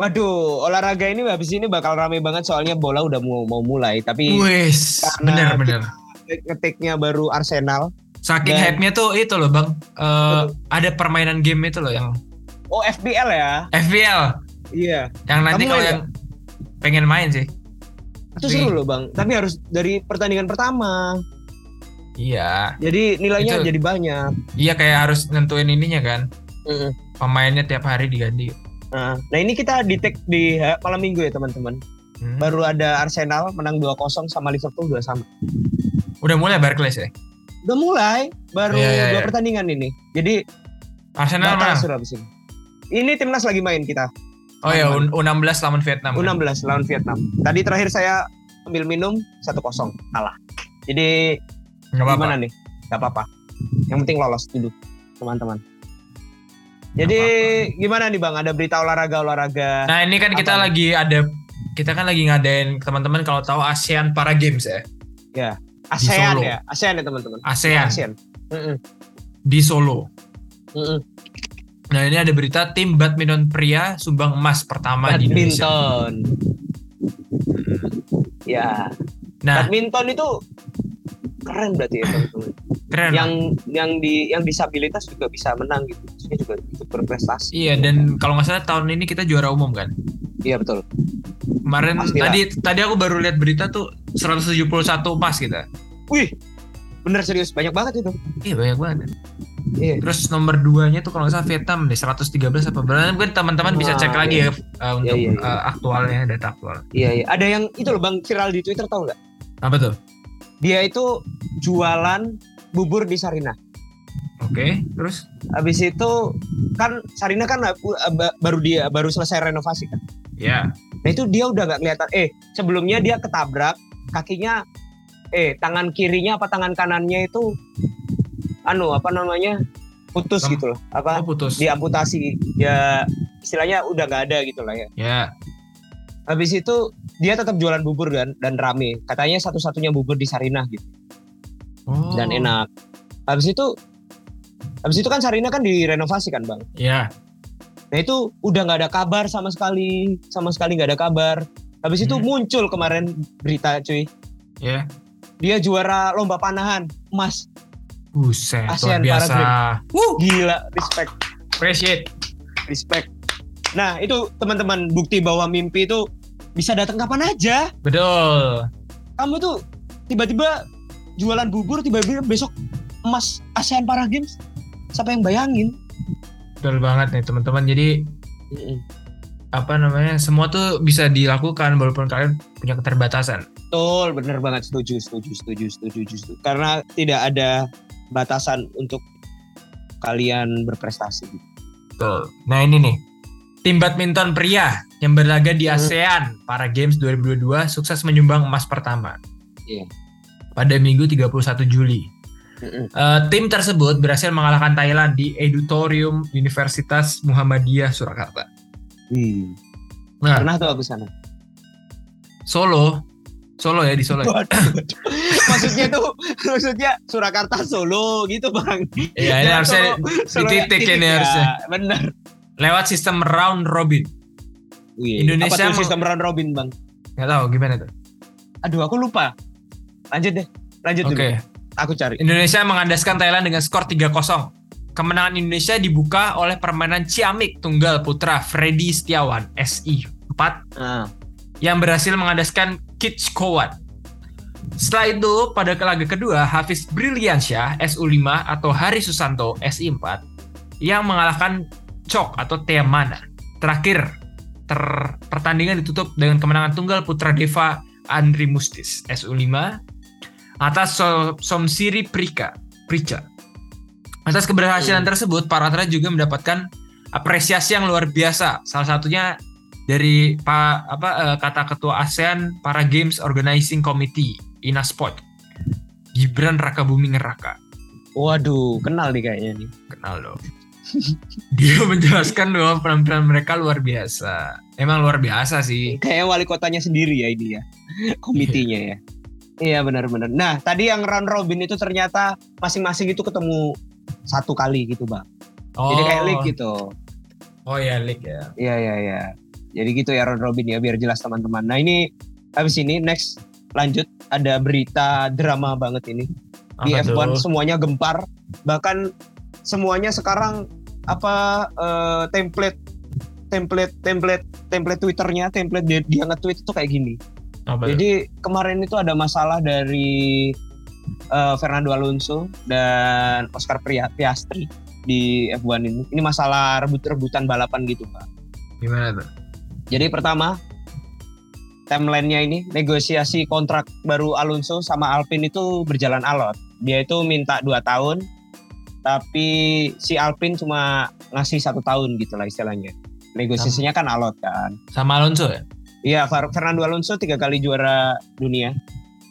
Waduh, olahraga ini habis ini bakal rame banget soalnya bola udah mau mau mulai. Tapi Wes, Karena bener bener. ngetiknya baru Arsenal. Saking Dan- hype-nya tuh itu loh bang, Eh, ada permainan game itu loh yang Oh FBL ya? FPL, Iya. yang nanti kalau main yang pengen main sih. Itu Tapi- seru loh bang. Tapi harus dari pertandingan pertama. Iya, Jadi nilainya Itu- jadi banyak. iya kayak harus nentuin ininya kan, Mm-mm. pemainnya tiap hari diganti. Nah, nah ini kita di take di ha- malam minggu ya teman-teman. Hmm. Baru ada Arsenal menang 2-0 sama Liverpool 2 sama. Udah mulai Barclays ya. Udah mulai, baru Iya, iya, dua iya. pertandingan ini. Jadi Arsenal mana? sudah habis ini. Ini timnas lagi main kita. Oh ya, Aman. U- U16 lawan Vietnam. kan? U16 lawan Vietnam. Tadi terakhir saya ambil minum 1-0 kalah. Jadi apa-apa. gimana nih? Gak apa-apa. Yang penting lolos dulu teman-teman. Jadi gimana nih bang? Ada berita olahraga-olahraga. Nah ini kan kita Apa? lagi ada, kita kan lagi ngadain teman-teman kalau tahu ASEAN Para Games ya, ASEAN Solo. ya, ASEAN ya teman-teman. ASEAN ASEAN. Di Solo. Mm-mm. Nah ini ada berita tim badminton pria sumbang emas pertama di Indonesia. Badminton. Ya, Nah badminton itu keren berarti ya teman-teman. Keren. Yang yang di yang disabilitas juga bisa menang gitu. Maksudnya juga ikut berprestasi. Iya dan kalau nggak salah tahun ini kita juara umum kan. Iya betul. Kemarin Pastilah. tadi tadi aku baru lihat berita tuh 171 emas kita. Wih, bener serius banyak banget itu. Iya banyak banget. Iya. Terus nomor 2-nya tuh kalau nggak salah Vietnam deh 113 apa berapa. Mungkin teman-teman bisa cek lagi iya. ya uh, untuk iya, iya. uh, aktualnya data aktual. Iya, iya. Ada yang itu loh Bang viral di Twitter tahu nggak? Apa tuh? Dia itu jualan bubur di Sarina. Oke, terus Habis itu kan Sarina kan uh, ba- baru dia baru selesai renovasi kan. ya Nah itu dia udah nggak kelihatan. Eh sebelumnya dia ketabrak kakinya, eh tangan kirinya apa tangan kanannya itu, anu apa namanya putus Lem- gitu loh. Apa oh putus. diamputasi ya istilahnya udah nggak ada gitu lah ya. Ya. Habis itu dia tetap jualan bubur kan dan rame. Katanya satu-satunya bubur di Sarinah gitu Oh. dan enak. Habis itu habis itu kan Sarinah kan direnovasi kan bang. Ya. Nah itu udah nggak ada kabar sama sekali, sama sekali nggak ada kabar. Habis itu Hmm. muncul kemarin berita cuy, Ya. dia juara lomba panahan emas. Buset, luar ASEAN biasa. Wuh, Gila, respect, appreciate. respect. Nah itu teman-teman bukti bahwa mimpi itu bisa datang kapan aja. Betul. Kamu tuh tiba-tiba jualan bubur, tiba-tiba besok emas ASEAN Para Games. Siapa yang bayangin? Betul banget nih teman-teman. Jadi apa namanya? Semua tuh bisa dilakukan walaupun kalian punya keterbatasan. Betul, bener banget. Setuju, setuju, setuju, setuju, setuju. Karena tidak ada batasan untuk kalian berprestasi. Betul. Nah ini nih. Tim badminton pria yang berlaga di Hmm. ASEAN Para Games 2022 sukses menyumbang emas pertama. Iya. Pada Minggu 31 Juli. Eh, tim tersebut berhasil mengalahkan Thailand di Edutorium Universitas Muhammadiyah Surakarta. Wih, Nah, pernah tuh aku sana. Solo, Solo ya di Solo. ya? Maksudnya tuh, maksudnya Surakarta Solo gitu bang. Iya, ini Jangan harusnya Solo- Solo titik ya, ini ya. harusnya. Bener. lewat sistem round robin. Wih, Indonesia apa tuh sistem round robin bang? Nggak tahu gimana tuh. Aduh, aku lupa. Lanjut deh, lanjut Oke, dulu. Aku cari. Indonesia mengandaskan Thailand dengan skor 3-0. Kemenangan Indonesia dibuka oleh permainan Ciamik tunggal putra Freddy Setiawan SI 4 Nah, yang berhasil mengandaskan Kitch Kowat. Setelah itu, pada laga kedua, Hafiz Briliansyah SU5 atau Hari Susanto SI4 yang mengalahkan Cok atau Teamana. Terakhir, ter- pertandingan ditutup dengan kemenangan tunggal putra Deva Andri Mustis SU5 atas So- Somsiri Prika Prica. Atas keberhasilan Hmm. tersebut, para atlet juga mendapatkan apresiasi yang luar biasa. Salah satunya dari pa, apa eh, kata ketua ASEAN Para Games Organizing Committee Inasport Gibran Raka Buming Raka waduh, kenal nih kayaknya nih. kenal dong dia menjelaskan bahwa penampilan mereka luar biasa emang luar biasa sih Kayak wali kotanya sendiri ya ini ya, komitinya ya. Iya benar-benar. Nah tadi yang round robin itu ternyata masing-masing itu ketemu satu kali gitu bang. oh Jadi kayak league gitu. oh ya league ya Iya iya iya. Jadi gitu ya round robin ya biar jelas teman-teman. Nah ini habis ini next lanjut ada berita drama banget ini di Apa F1 tuh? semuanya gempar bahkan semuanya sekarang apa eh, template template template template Twitternya template dia, dia nge-tweet itu kayak gini. Apa? Jadi kemarin itu ada masalah dari eh, Fernando Alonso dan Oscar Piastri di F1 ini. Ini masalah rebut-rebutan balapan gitu, Pak. Gimana tuh? Jadi pertama timelinenya ini negosiasi kontrak baru Alonso sama Alpine itu berjalan alot. Dia itu minta dua tahun, tapi si Alpine cuma ngasih satu tahun gitu lah istilahnya. Negosiasinya kan alot kan. Sama Alonso ya? Iya, Fer- Fernando Alonso tiga kali juara dunia.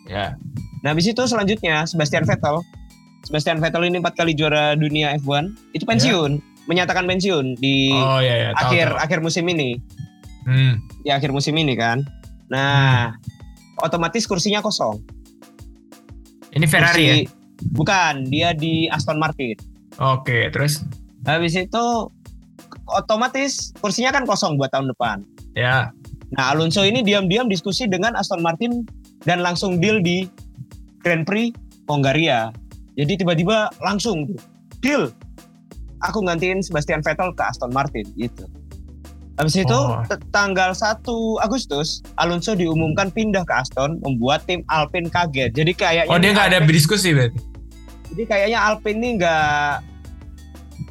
Ya. Nah, habis itu selanjutnya Sebastian Vettel. Sebastian Vettel ini empat kali juara dunia F1 itu pensiun, menyatakan pensiun di Oh iya ya, tahu, akhir tahu. akhir musim ini. Hmm. di akhir musim ini kan. Nah, otomatis kursinya kosong. Ini Ferrari ya? Kursi- Bukan, dia di Aston Martin. Oke, terus Habis itu otomatis kursinya kan kosong buat tahun depan. ya. Nah, Alonso ini diam-diam diskusi dengan Aston Martin dan langsung deal di Grand Prix Hongaria. Jadi tiba-tiba langsung deal. Aku gantiin Sebastian Vettel ke Aston Martin gitu. Habis itu Oh. tanggal 1 Agustus Alonso diumumkan pindah ke Aston membuat tim Alpine kaget. Jadi kayaknya Oh dia nggak ada berdiskusi berarti? jadi kayaknya Alpine ini nggak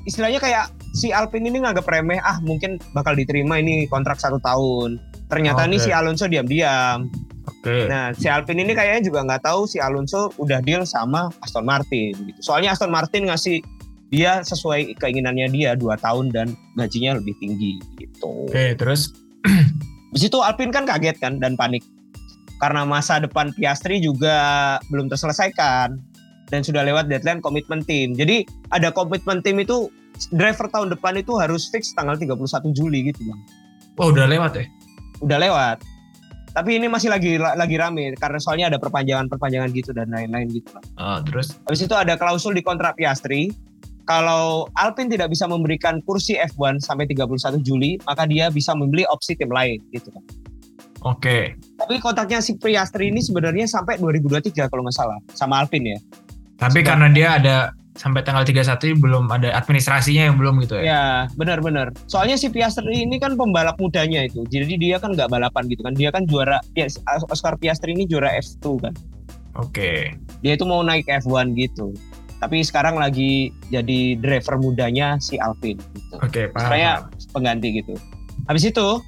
istilahnya kayak si Alpine ini nganggap remeh ah mungkin bakal diterima ini kontrak satu tahun. Ternyata nih Oke. si Alonso diam-diam. Oke. Nah si Alpine ini kayaknya juga nggak tahu si Alonso udah deal sama Aston Martin gitu. Soalnya Aston Martin ngasih dia sesuai keinginannya dia dua tahun dan gajinya lebih tinggi gitu. Oke, terus Di situ Alpine kan kaget kan dan panik karena masa depan Piastri juga belum terselesaikan dan sudah lewat deadline komitmen tim. Jadi ada komitmen tim itu driver tahun depan itu harus fix tanggal 31 Juli gitu bang. oh udah lewat ya? Udah lewat. Tapi ini masih lagi lagi rame karena soalnya ada perpanjangan-perpanjangan gitu dan lain-lain gitu. Oh, terus Habis itu ada klausul di kontrak Piastri. Kalau Alpine tidak bisa memberikan kursi F1 sampai 31 Juli, maka dia bisa membeli opsi tim lain gitu kan. oke. Tapi kontraknya si Piastri ini sebenarnya sampai 2023 kalau nggak salah sama Alpine ya. Tapi Sudah. karena dia ada sampai tanggal 31 belum ada administrasinya yang belum gitu ya? Ya benar-benar. Soalnya si Piastri ini kan pembalap mudanya itu. Jadi dia kan nggak balapan gitu kan. Dia kan juara Pias- Oscar Piastri ini juara F2 kan. Oke. Dia itu mau naik F1 gitu. Tapi sekarang lagi jadi driver mudanya si Alpine gitu. Oke, paham. Supaya pengganti gitu. Habis itu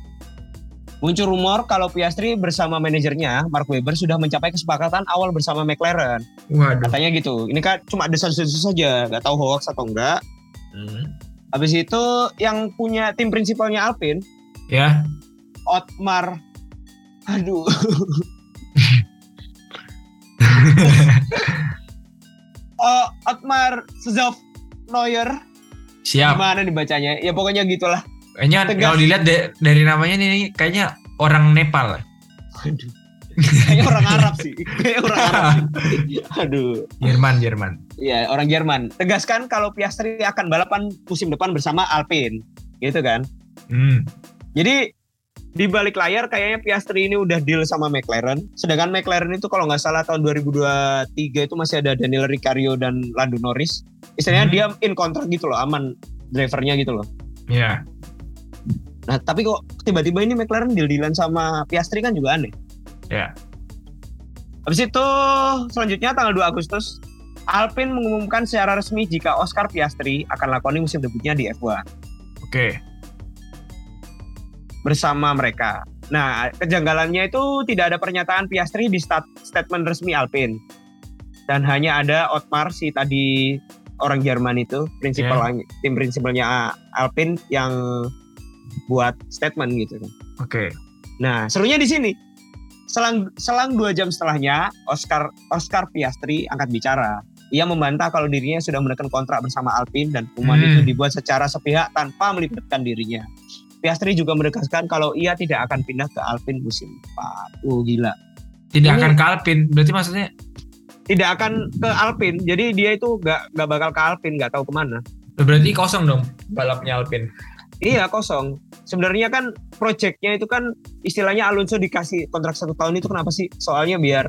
muncul rumor kalau Piastri bersama manajernya Mark Webber sudah mencapai kesepakatan awal bersama McLaren. Waduh. Katanya gitu. Ini kan cuma desas-desus saja, nggak tahu hoax atau enggak. Hmm. Habis itu yang punya tim prinsipalnya Alpine, Ya. Otmar. Aduh. oh, Otmar Szov Neuer. Siap. Gimana dibacanya? Ya pokoknya gitulah. Kayaknya Tegas. kalau dilihat de- dari namanya nih kayaknya orang Nepal. Aduh. Kayaknya orang Arab sih. Kayaknya orang Arab sih. Aduh. Jerman, Jerman. Iya, orang Jerman. Tegaskan kalau Piastri akan balapan musim depan bersama Alpine. Gitu kan? Hmm. Jadi di balik layar kayaknya Piastri ini udah deal sama McLaren. Sedangkan McLaren itu kalau nggak salah tahun 2023 itu masih ada Daniel Ricciardo dan Lando Norris. Istilahnya Hmm. dia in kontrak gitu loh, aman drivernya gitu loh. Ya. Nah tapi kok tiba-tiba ini McLaren deal-dealan sama Piastri kan juga aneh. Ya. Habis itu selanjutnya tanggal 2 Agustus Alpine mengumumkan secara resmi jika Oscar Piastri akan lakoni musim debutnya di F1 Oke. bersama mereka. Nah, kejanggalannya itu tidak ada pernyataan Piastri di stat- statement resmi Alpine. Dan hanya ada Otmar si tadi orang Jerman itu, prinsipal tim prinsipalnya Alpine yang buat statement gitu kan. Oke. Nah, serunya di sini. Selang selang dua jam setelahnya, Oscar Oscar Piastri angkat bicara. Ia membantah kalau dirinya sudah menekan kontrak bersama Alpine dan pengumuman Hmm. itu dibuat secara sepihak tanpa melibatkan dirinya. Piastri juga menegaskan kalau ia tidak akan pindah ke Alpine musim depan. Oh gila. Tidak Ini- akan ke Alpine. Berarti maksudnya Tidak akan ke Alpine. Jadi dia itu gak, gak bakal ke Alpine, gak tahu ke mana. berarti kosong dong balapnya Alpine. Iya kosong. Sebenarnya kan proyeknya itu kan istilahnya Alonso dikasih kontrak satu tahun itu kenapa sih? Soalnya biar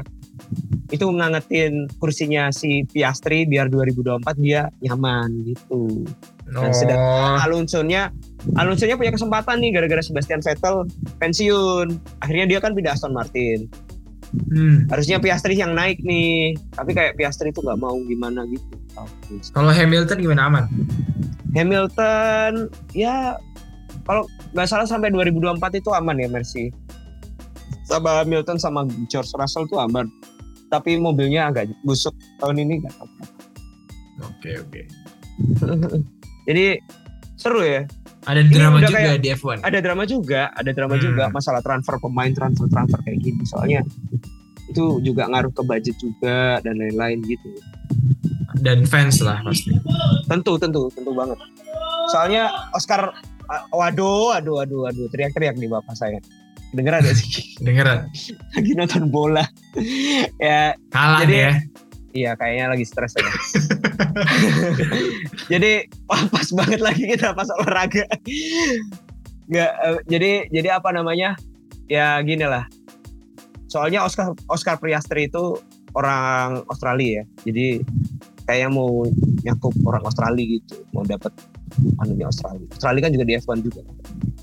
itu ngangetin kursinya si Piastri biar 2024 dia nyaman gitu. Dan Oh, sedang- Alonso-nya Alonso-nya punya kesempatan nih gara-gara Sebastian Vettel pensiun. Akhirnya dia kan pindah Aston Martin. Hmm. Harusnya Piastri yang naik nih. Tapi kayak Piastri itu nggak mau gimana gitu. Kalau Hamilton gimana aman? Hamilton ya kalau nggak salah sampai 2024 itu aman ya Mercy. Sama Hamilton sama George Russell tuh aman. Tapi mobilnya agak busuk tahun ini nggak tahu. Oke oke. Jadi seru ya. Ada Ini drama juga kayak- di F1. Ada drama juga, ada drama Hmm. juga masalah transfer pemain transfer transfer kayak gini. Soalnya itu juga ngaruh ke budget juga dan lain-lain gitu. Dan fans lah pasti. Tentu, tentu, tentu banget. Soalnya Oscar, waduh, waduh, waduh, waduh, teriak-teriak nih bapak saya. Dengeran gak sih? Dengeran. lagi nonton bola. ya, Kalah Jadi- ya. Iya kayaknya lagi stres aja. jadi pas banget lagi kita pas olahraga. Nggak, eh, jadi jadi apa namanya? Ya gini lah. Soalnya Oscar Oscar Priastri itu orang Australia ya. Jadi kayaknya mau nyakup orang Australia gitu, mau dapat anunya Australia. Australia kan juga di F1 juga.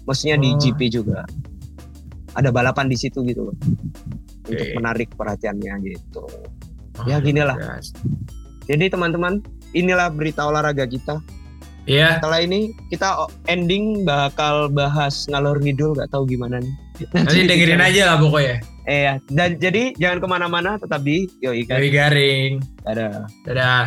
Maksudnya di Oh. GP juga. Ada balapan di situ gitu loh. Untuk Oke. menarik perhatiannya gitu. Oh, Ya, gini lah. guys. Jadi teman-teman, inilah berita olahraga kita. Iya. Setelah ini kita ending bakal bahas ngalor ngidul gak tahu gimana nih. Nanti dengerin aja lah pokoknya. Eh ya, dan jadi jangan ke mana-mana, tetap di Yoi kan. Dari garing. Dadah. Dadah.